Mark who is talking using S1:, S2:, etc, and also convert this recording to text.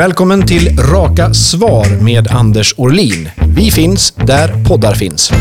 S1: Välkommen till Raka svar med Anders Orlin. Vi finns där poddar finns.